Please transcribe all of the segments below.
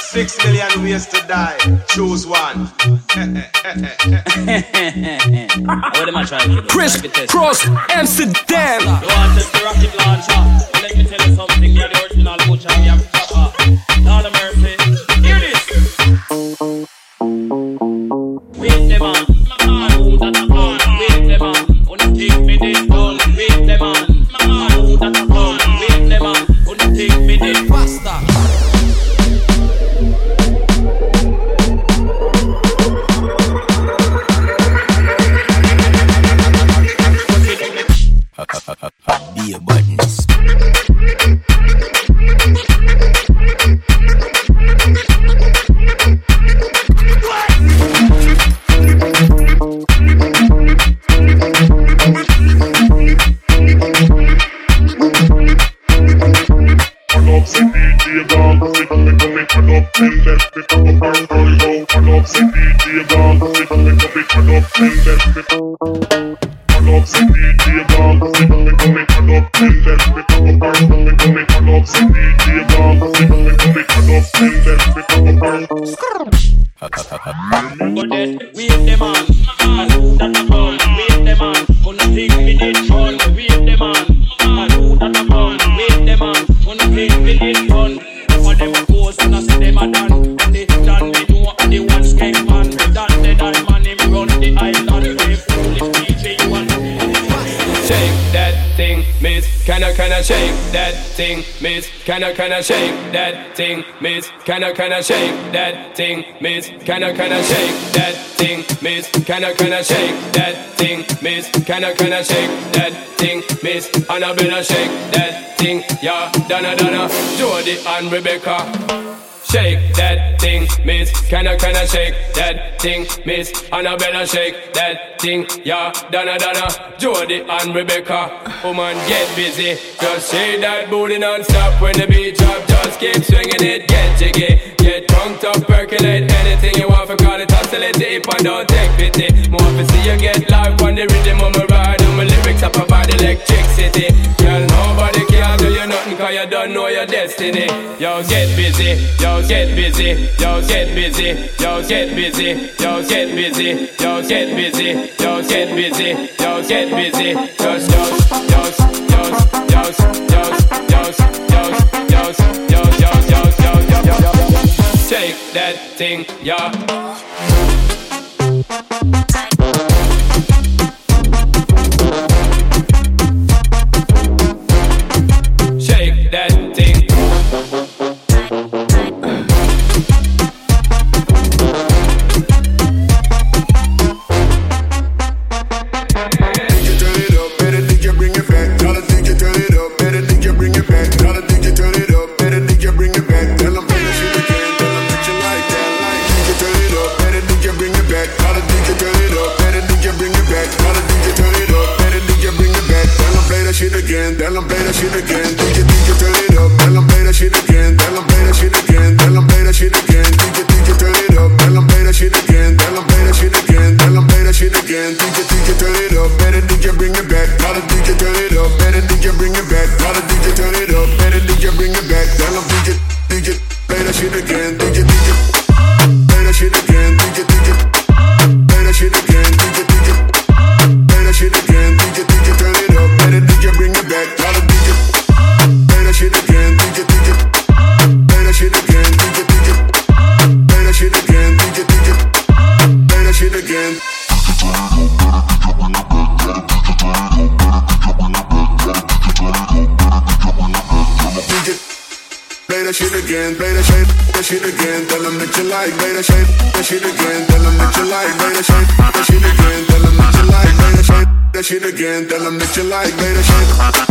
Six million ways to die. Choose one. what am I trying to do? Kriss Kross Amsterdam. You want the rocket launcher? Let me tell you something. You're the original butcher. You have chopper. All the mercy. shake that thing, miss? Can I can I shake that thing, miss? Can I can I shake that thing, miss? Can I can I shake that thing, miss? Can I can I shake that thing, miss? Can I can I shake that thing, miss? Can I can I shake that thing, miss? And I better shake that thing, yeah. Donna Donna, Jody and Rebecca. Shake that thing, miss. Kinda, kinda shake that thing, miss. Annabella shake that thing, yeah. Donna, Donna, Jody and Rebecca. Woman, get busy. Just shake that booty non-stop when the beat drop. Just keep swinging it, get jiggy. Get drunk up, percolate anything you want for call it hostility. If I don't take pity, more to see you get live on the rhythm of my ride. And my lyrics up about electricity. Girl, nobody can do you nothing cause you don't know your destiny. Yo, get busy. Yo, get busy, yo, get busy, yo, get busy, yo, get busy, yo, get busy, yo, get busy, yo, get busy, yo, yo, yo, yo, yo, yo, yo, Take that thing, yeah. Them play that shit. DJ, DJ, turn it up, play that shit again. Again. Tell them that you like, that shit,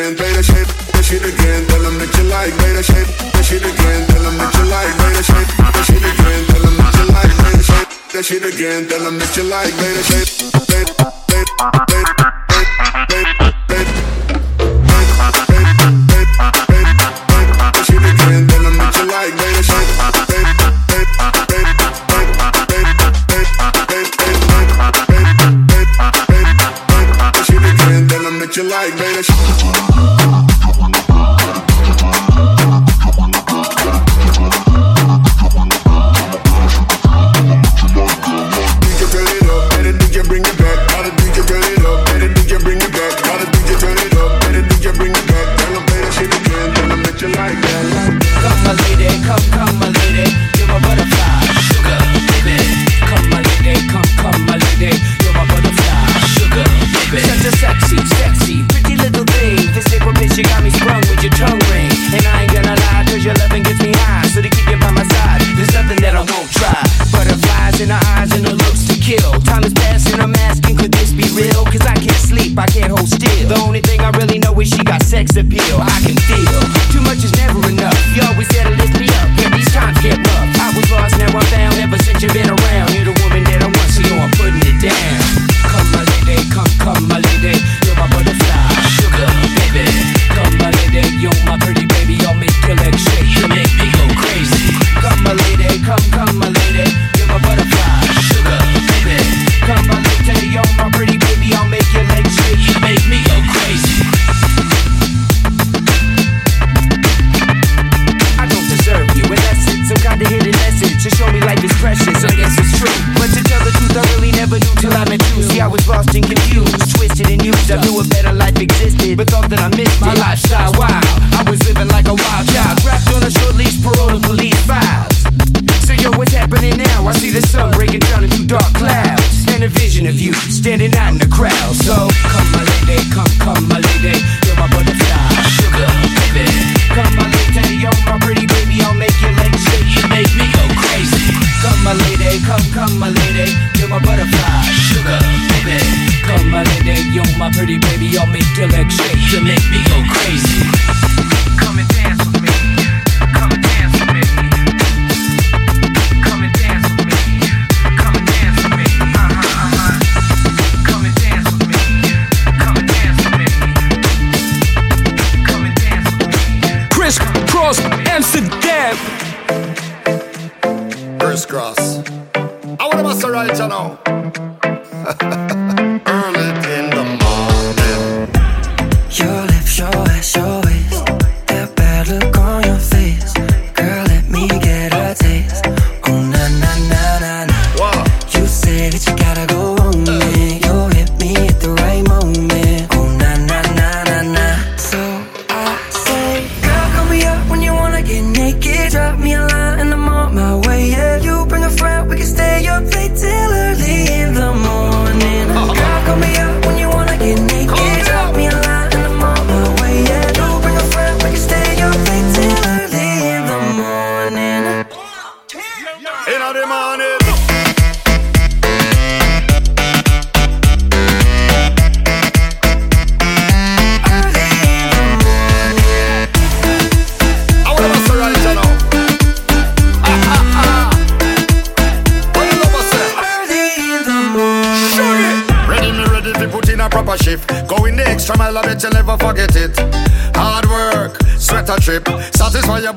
again, play that shit, that shit again. Tell them that you like, play that shit, that shit again. Tell them that you like, play that shit, that shit again. Tell them that you like, play that shit, that shit again. Tell them that you like, play that shit, play, play, play.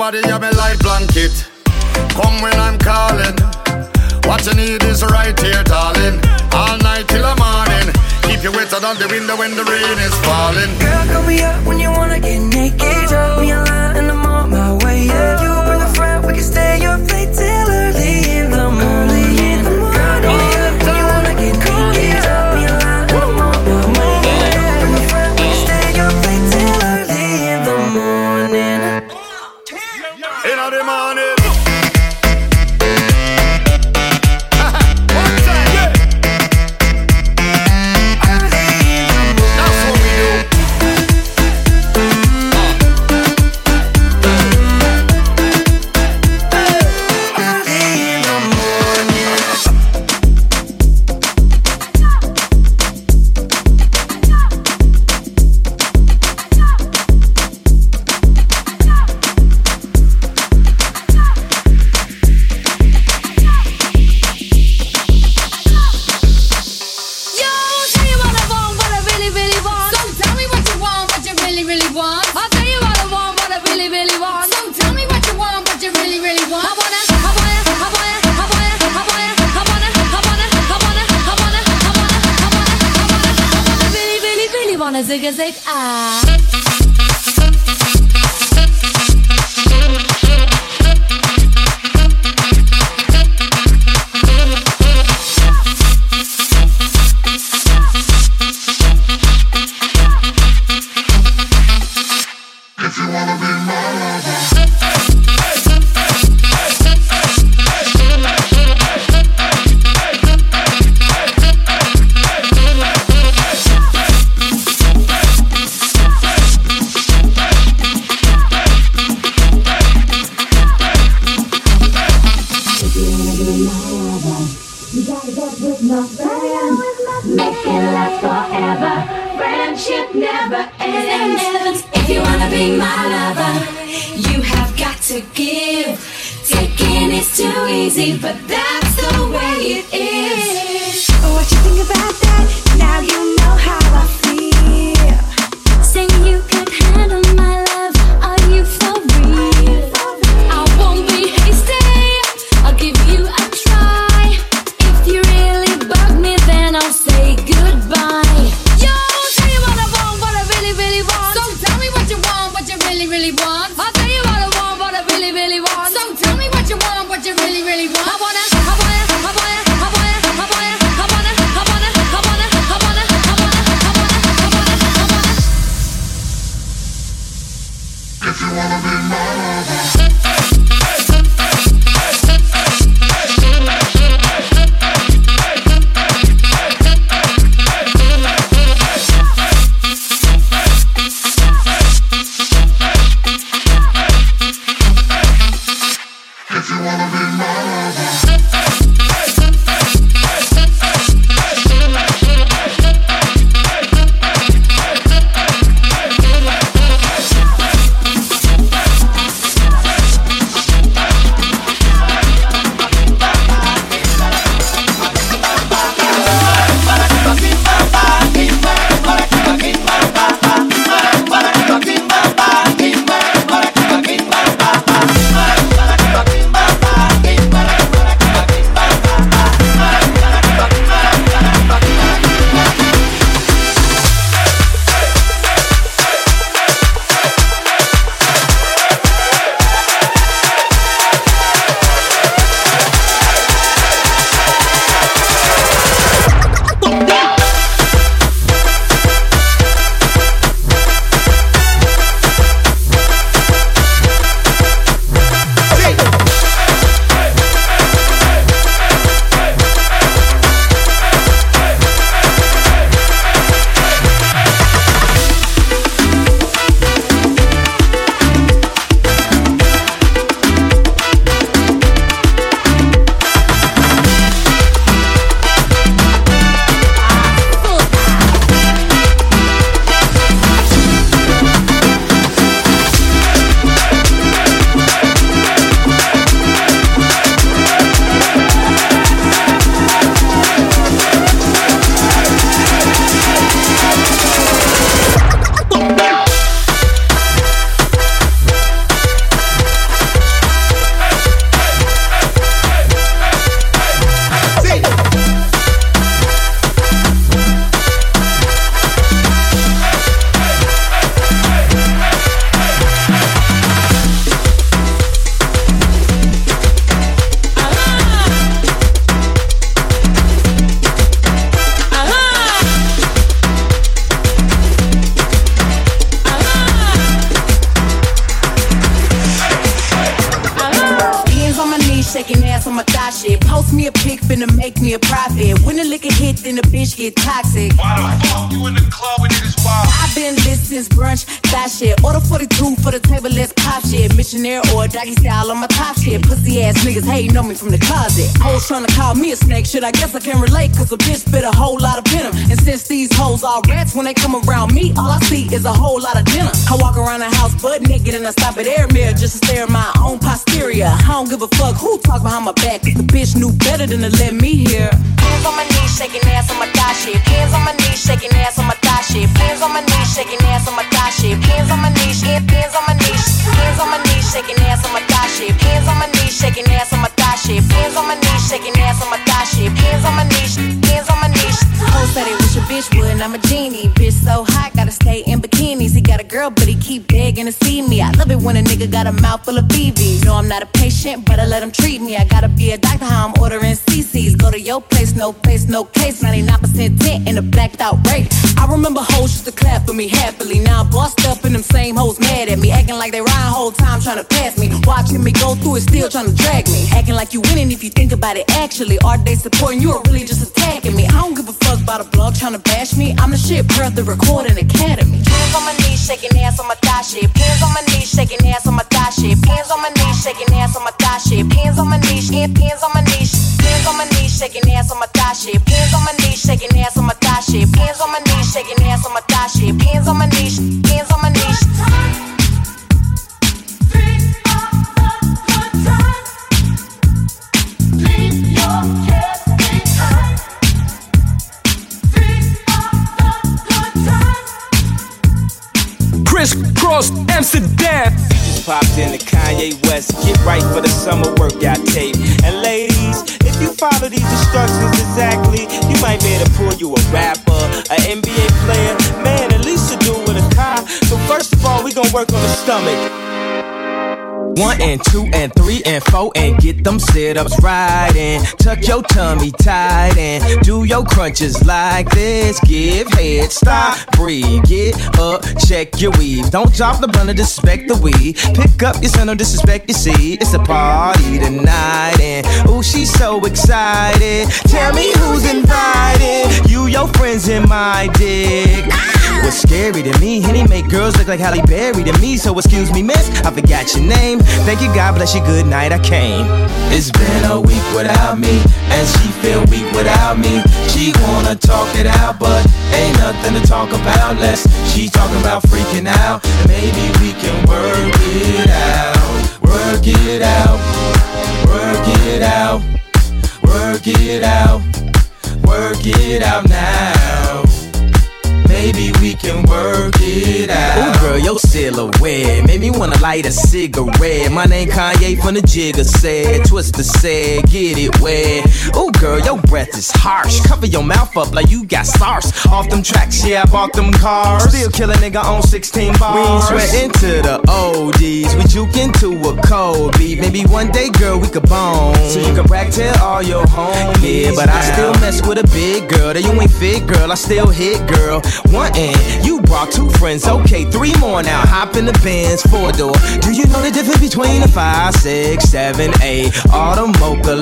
body, you're light blanket. Come when I'm calling. What you need is right here, darling. All night till the morning. Keep you wetter than the window when the rain shit, Missionary or doggy style on my pop shit. Pussy ass niggas hatin' know me from the closet. Hoes tryna call me a snake shit. I guess I can relate, cause a bitch spit a whole lot of venom. And since these hoes are rats, when they come around me, all I see is a whole lot of dinner. I walk around the house butt naked and I stop at air mirror just to stare at my own posterior. I don't give a fuck who talk behind my back, cause the bitch knew better than to let me hear. Hands on my knees, shaking ass on my thigh shit. Hands on my knees, shaking ass on my shit. Hands on my knees, shaking ass on my thigh shit. Hands on my knees, hands on my knees, hands on my knees, shaking ass on my thigh shit. Hands on my knees, shaking ass on my thigh shit. Hands on my knees, shaking ass on my thigh shit. Hands on my knees, hands on my knees. Hoes said they wish a bitch would, I'm a genie. Bitch so hot, gotta day in bikinis. Got a girl, but he keep begging to see me. I love it when a nigga got a mouth full of BBs. No, I'm not a patient, but I let him treat me. I gotta be a doctor, how I'm ordering CCs. Go to your place, no place, no case. 99% tent in a blacked out rape. I remember hoes used to clap for me happily. Now I'm bossed up and them same hoes mad at me. Acting like they ride whole time trying to pass me. Watching me go through it, still trying to drag me. Acting like you winning if you think about it actually. Are they supporting you or really just attacking me? I don't give about a blog trying to bash me. I'm the shit, bro, the recording academy. Hands on my knees, shaking ass on my thigh shit. Hands on my knees, shaking ass on my thigh shit. Hands on my knees, shaking ass on my thigh shit. Hands on my knees, hands, on my knees. Hands on my knees, shaking ass on my thigh shit. Hands on my knees, shaking ass on my thigh shit. Hands on my knees, shaking ass on my thigh shit. Hands on my knees, hands Kross Amsterdam. Just popped in the Kanye West. Get right for the summer workout tape. And ladies, if you follow these instructions exactly, you might be able to pull you a rapper, an NBA player, man, at least to do with a car. So first of all, we gonna work on the stomach. One and two and three and four and get them sit ups right and tuck your tummy tight and do your crunches like this. Give head, stop, breathe, get up, check your weave. Don't drop the blunt or disrespect the weed. Pick up your son, don't disrespect your seed. It's a party tonight and ooh, she's so excited. Tell me who's invited. You, your friends, and my dick. What's scary to me? Henny make girls look like Halle Berry to me. So excuse me, miss, I forgot your name. Thank you, God bless you, good night, I came. It's been a week without me, and she feel weak without me. She wanna talk it out, but ain't nothing to talk about. Less she talking about freaking out. Maybe we can work it out, work it out, work it out, work it out, work it out now. Maybe we can work it out. Ooh, girl, your silhouette made me wanna light a cigarette. My name Kanye from the Jigger said, Twista said, get it wet. Ooh, girl, your breath is harsh. Cover your mouth up like you got SARS. Off them tracks, yeah, I bought them cars. Still kill a nigga on 16 bars. We ain't sweating to the ODs. We juke into a cold beat. Maybe one day, girl, we could bone. So you can brag tell all your homies. Yeah, but I still mess with a big girl. That you ain't fit, girl. I still hit, girl. You brought two friends. Okay, three more now. Hop in the Benz, four door. Do you know the difference between a five, six, seven, eight? All the mocha.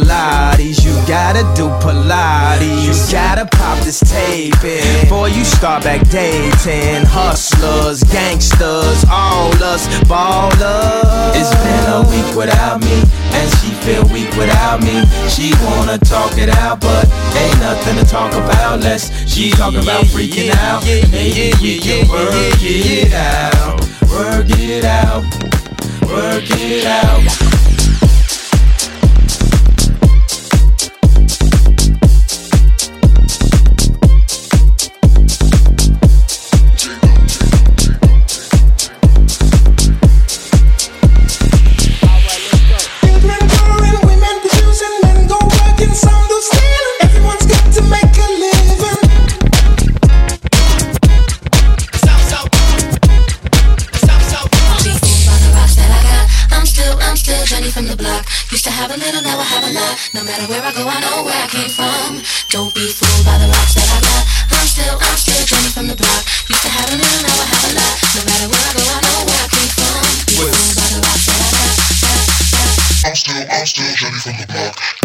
You gotta do Pilates. You gotta pop this tape in. Before you start back dating. Hustlers, gangsters, all us ballers. It's been a week without me, and she feel weak without me. She wanna talk it out, but ain't nothing to talk about. Less she talk about freaking out. Maybe we can work it out, work it out, work it out. No matter where I go, I know where I came from. Don't be fooled by the rocks that I got. I'm still, I'm still Jenny from the block. Used to have a little, now I have a lot. No matter where I go, I know where I came from. Be fooled by the rocks that I got. I'm still, I'm still Jenny from the block.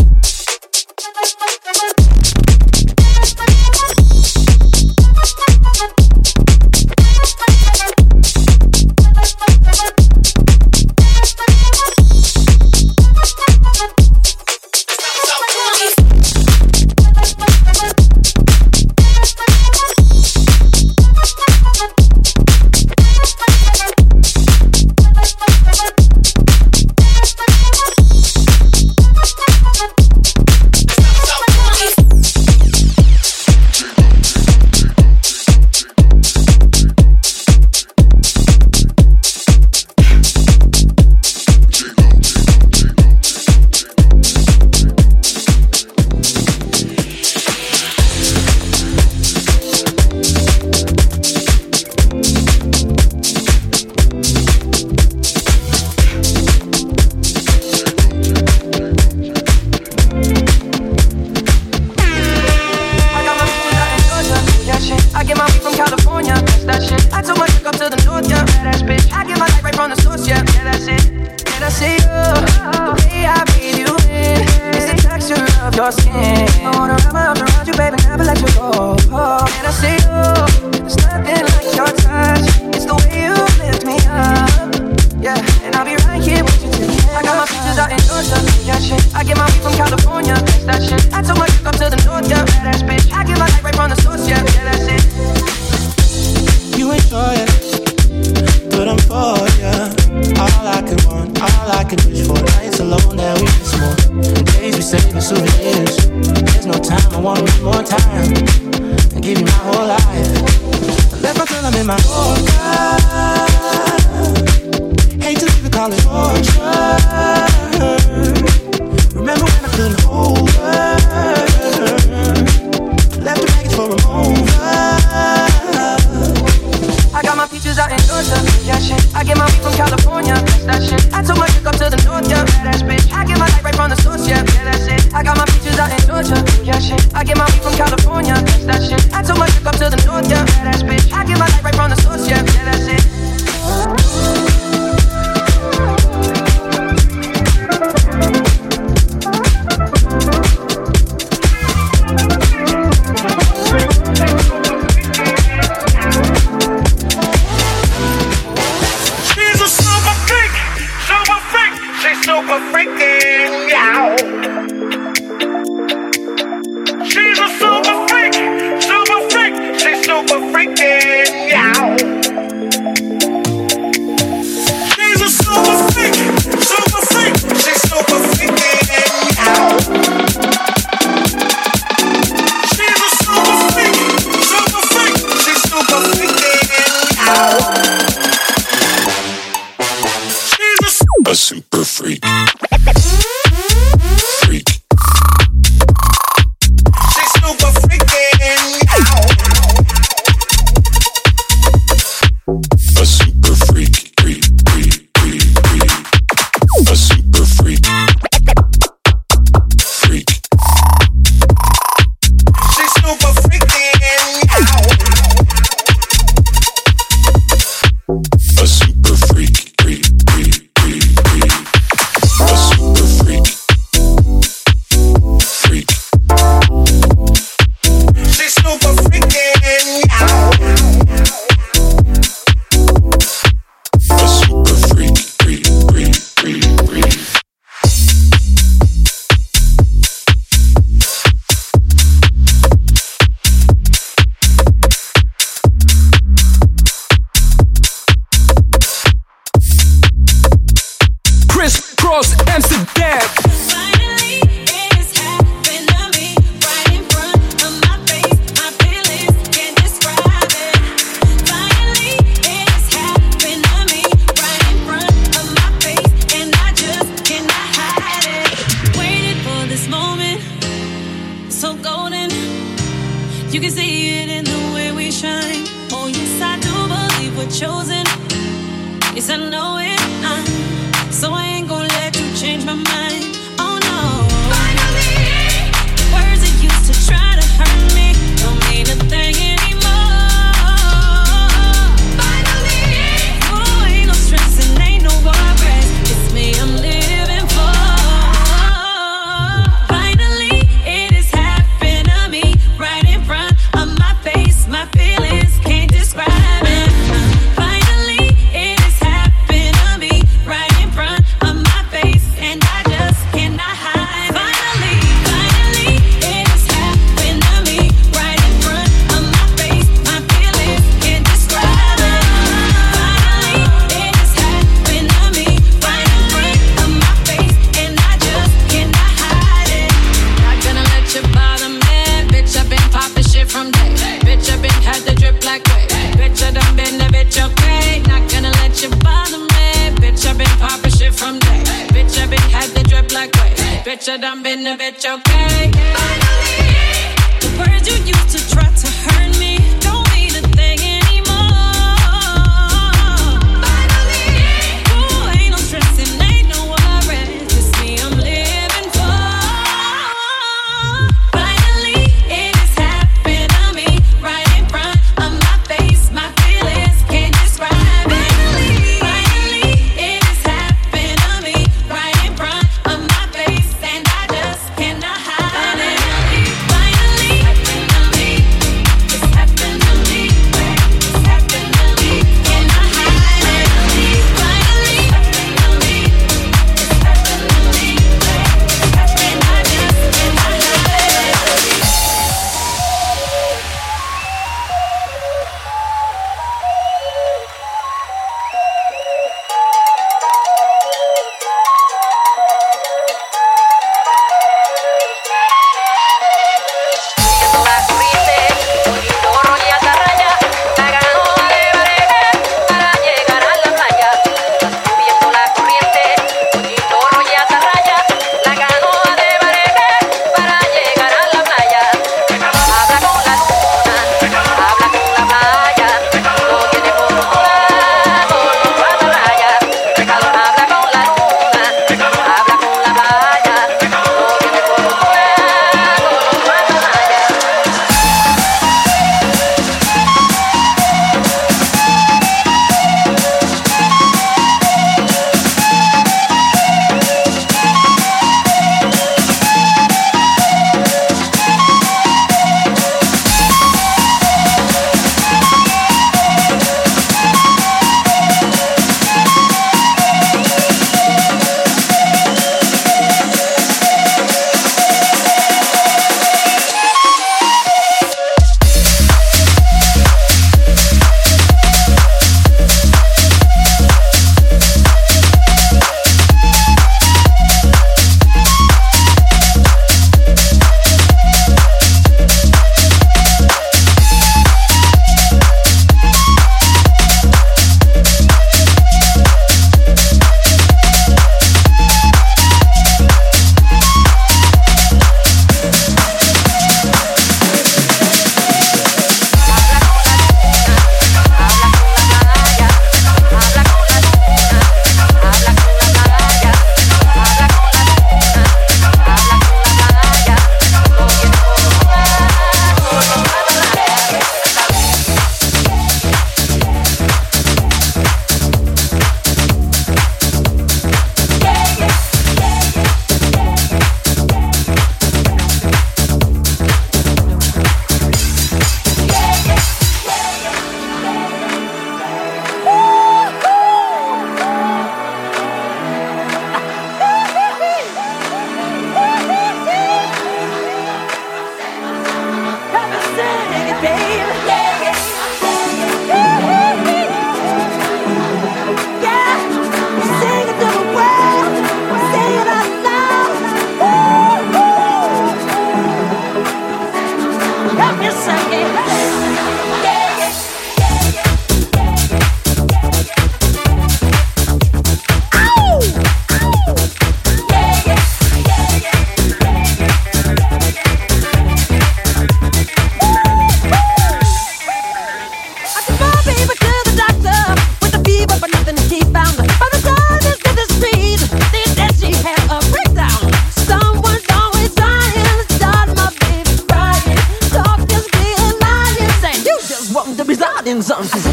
Saying something.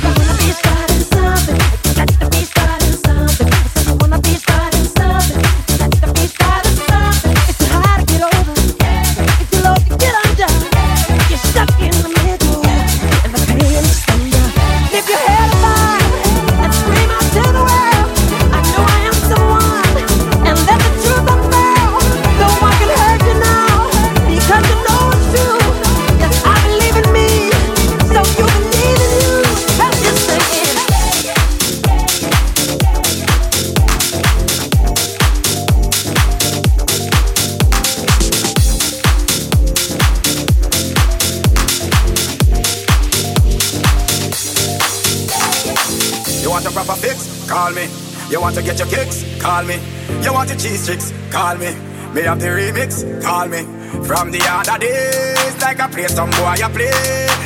You want your cheese chicks? Call me. Me have the remix? Call me. From the other days, like I play some boy, I play.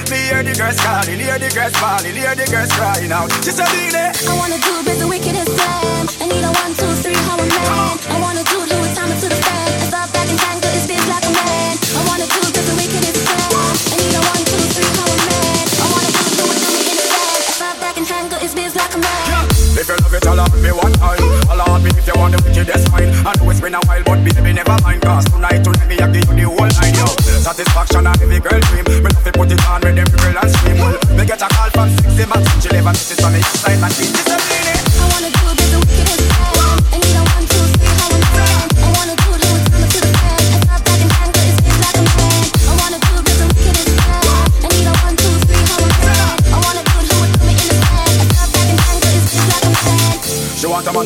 Me hear the girls calling, hear the girls falling, hear the girls crying out. She said. I wanna do biz the wickedest plan. I need a one, two, three, how a man. I wanna do do it, time to the fan. I stop back tangle, it's biz like a man. If you love it, allow me one time. Allow me if you want the wickedest mine. I know it's been a while, but baby, never mind. Cause tonight, tonight, me, I give you the whole nine, yo. Satisfaction, a every girl dream. Me love to put it on, with every girl and scream. Well, me get a call from 60 man. She never miss it on the east side, and she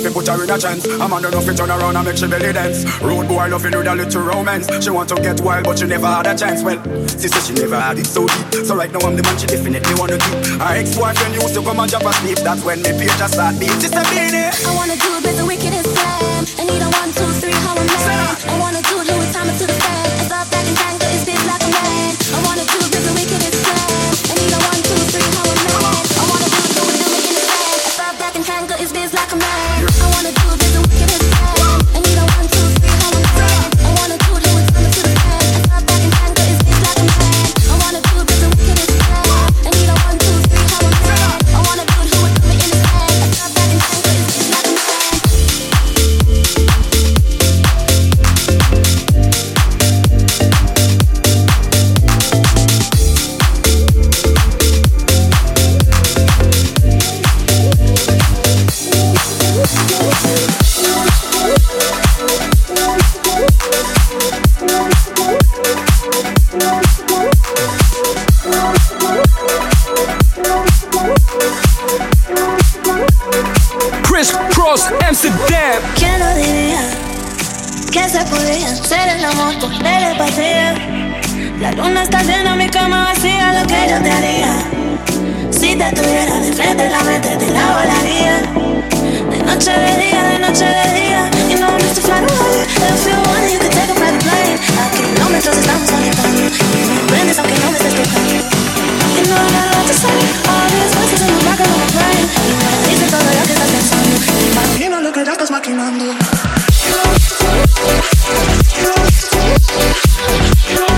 want to put her in a chance. A man don't know fit turn around and make she belly dance. Rude boy loving with a little romance. She want to get wild, but she never had a chance. Well, she said she never had it so deep. So right now I'm the man she definitely wanna keep. Her ex-boyfriend used to come and drop asleep. That's when me page just start beat. She said, "Beenie." I wanna do biz the wickedest plan. I need a one, two, three, how man. I wanna do do it, La luna está llena, mi cama vacía, lo que yo te haría. Si te tuviera de frente, la mente te la volaría. De noche de día, de noche de día. You know I'm a fly away. If you want you can take a private plane. A kilómetros estamos conectando. Y me prendes aunque no me estés tocando. You know I got a to say. All these voices in the back of my brain. Y me dicen todo lo que estás pensando. Imagino lo que ya estás maquinando. ¿Quién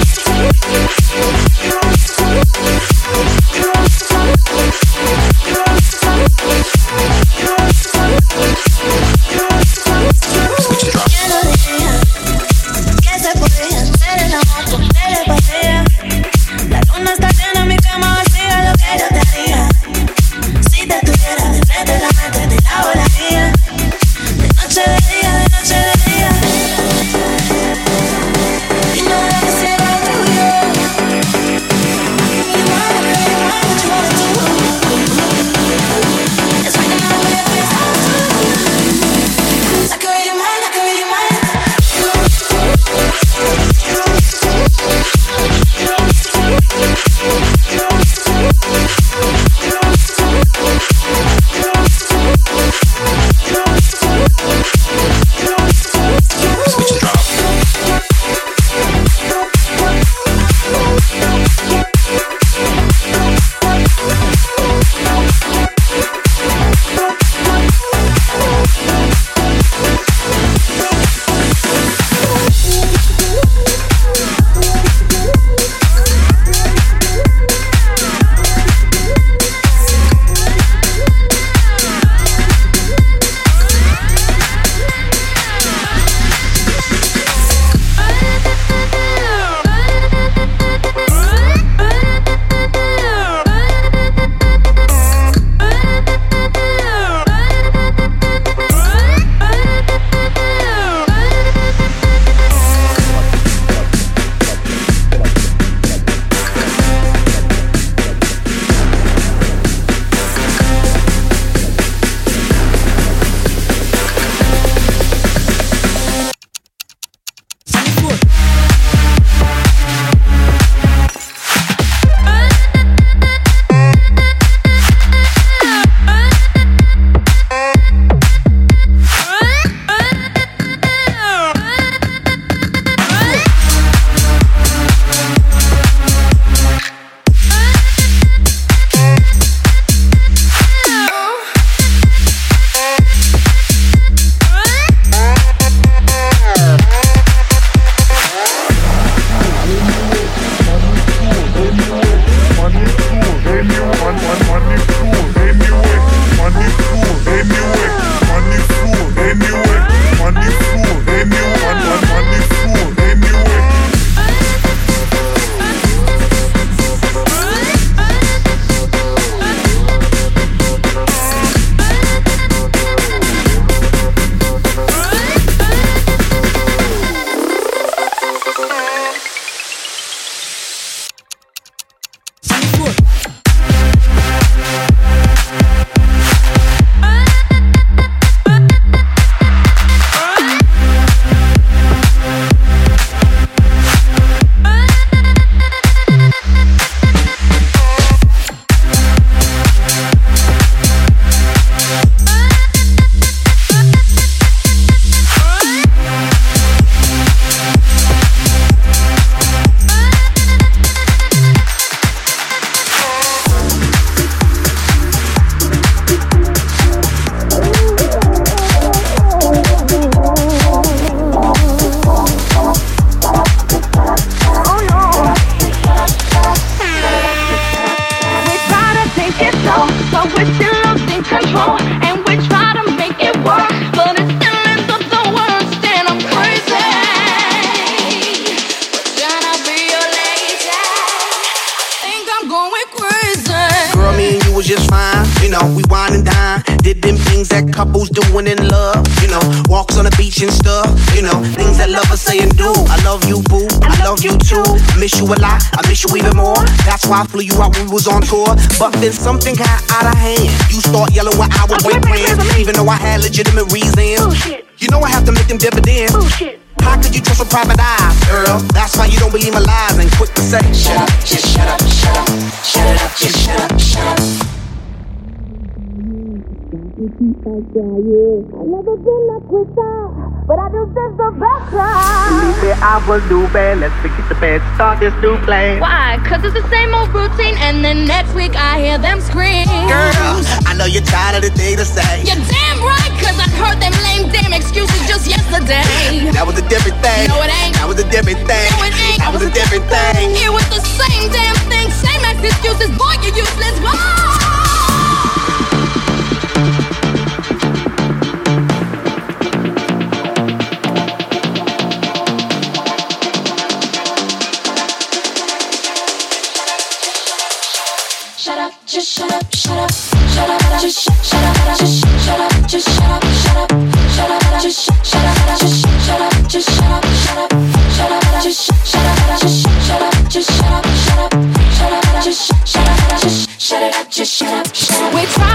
out when we was on tour. But then something got out of hand. You start yelling when I was boyfriend, even though I had legitimate reasons. You know I have to make them dividends. How could you trust with private eyes, girl? That's why you don't believe my lies and quick to say, shut up, just shut up, shut up, shut it up, just shut up, shut up. I never been a quitter, but I this the better. Believe me, I will do bad. Let's forget the bad. Start this new plan. Why? Cause it's the same old routine, and then next week I hear them scream. Girl, I know you're tired of the day to say. You're damn right, cause I heard them lame damn excuses just yesterday. That was a different thing. No, it ain't. That was a different thing. No, it ain't. That was a different thing. It was the same damn thing, same excuses. Boy, you useless. Why? Just shut up, shut up, shut up, just shut, shut up, just shut up, just shut up, shut up, shut up, just shut, shut up, just shut up, just shut up, shut up, shut up, just shut, shut up, just shut up, just shut up, shut up, shut up, just shut, shut up, just shut it up, just shut up, shut up. We try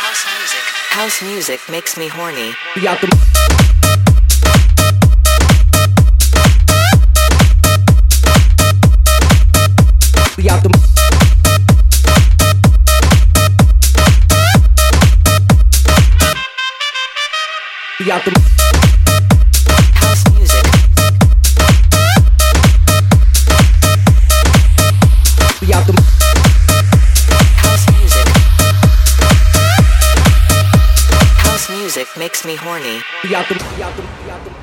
Kross Amsterdam. House music makes me horny. Music. House music makes me horny. We out the out the out the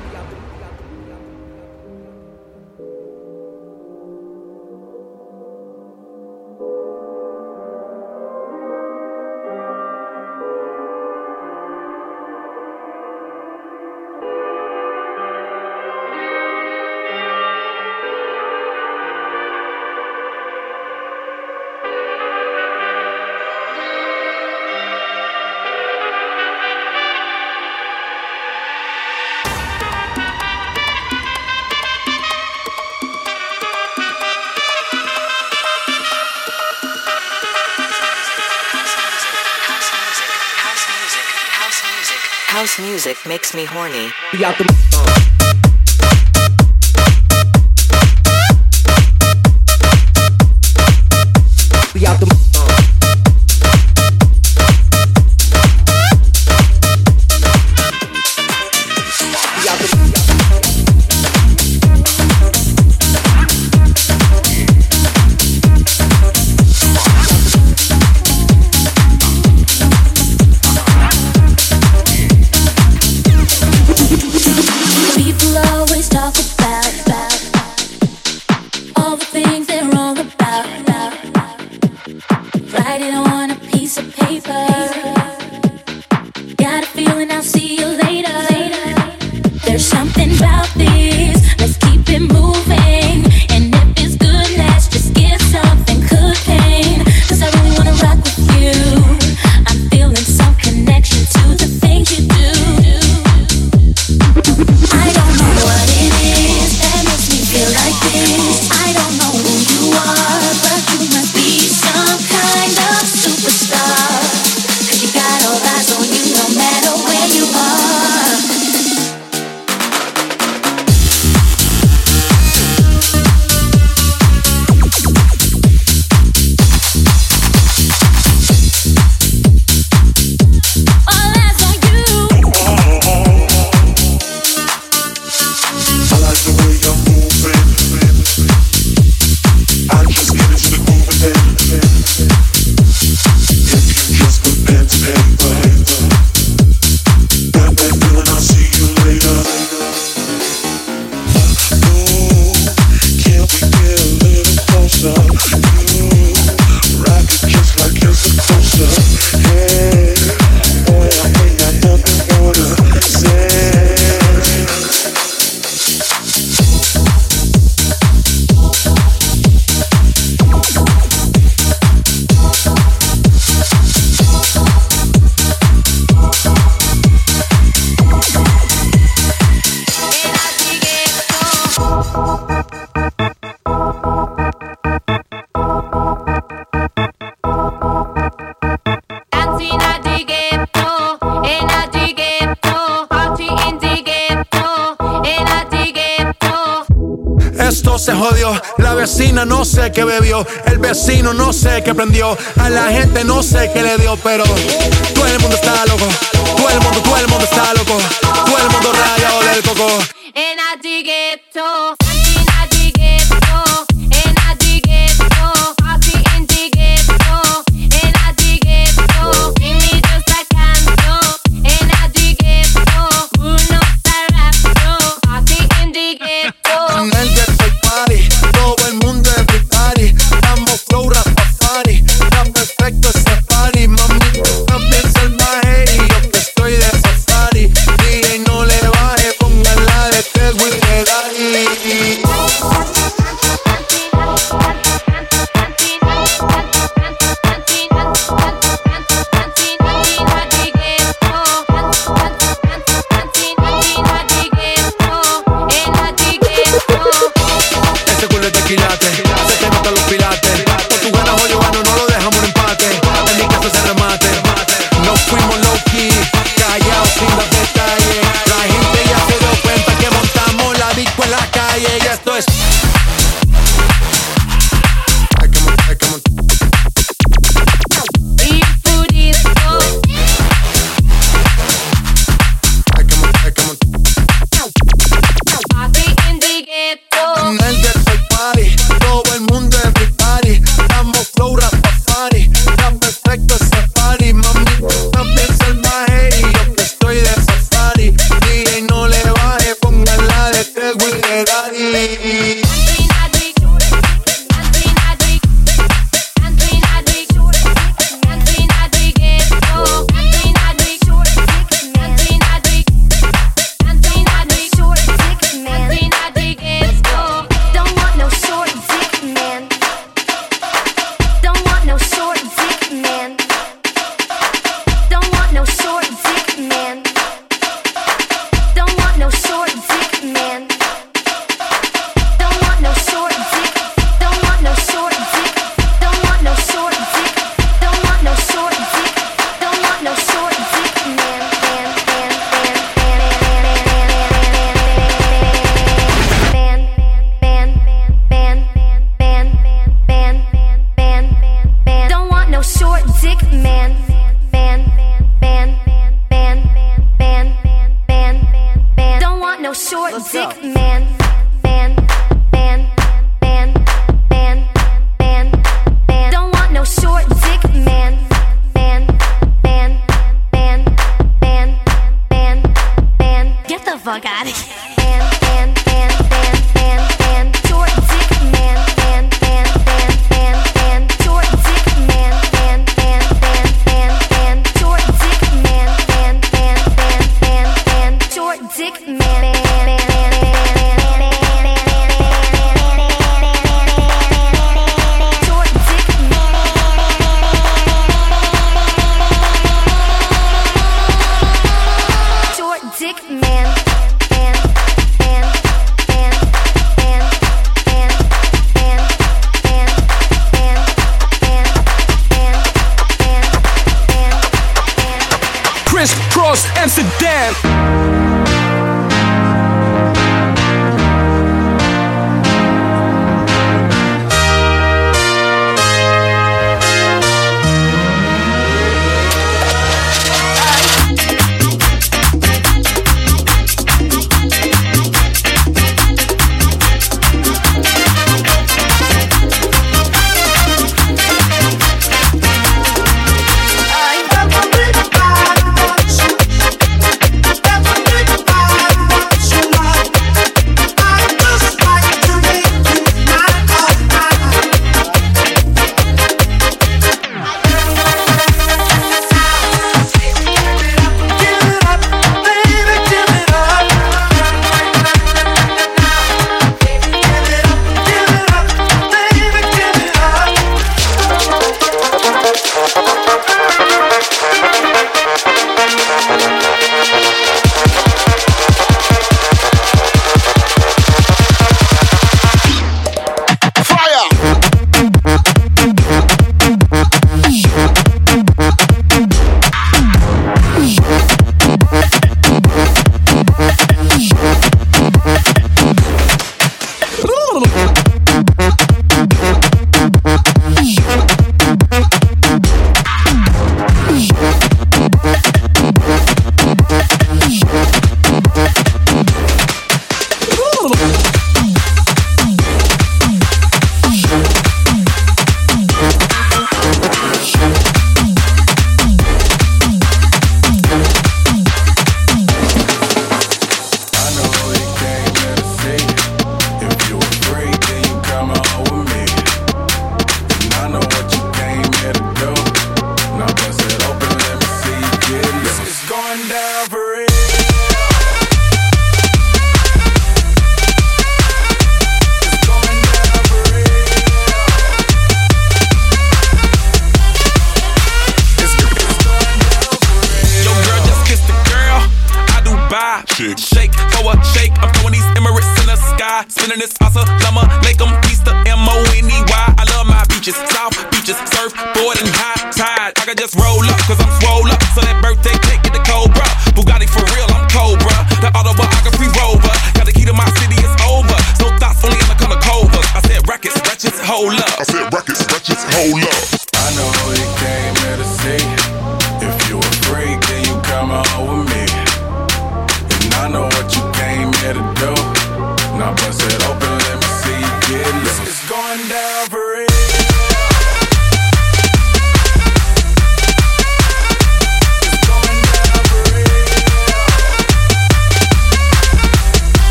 House music makes me horny. El vecino no sé qué prendió. A la gente no sé qué le dio, pero todo el mundo está loco. Todo el mundo, todo el mundo está loco. Todo el mundo rayado del coco.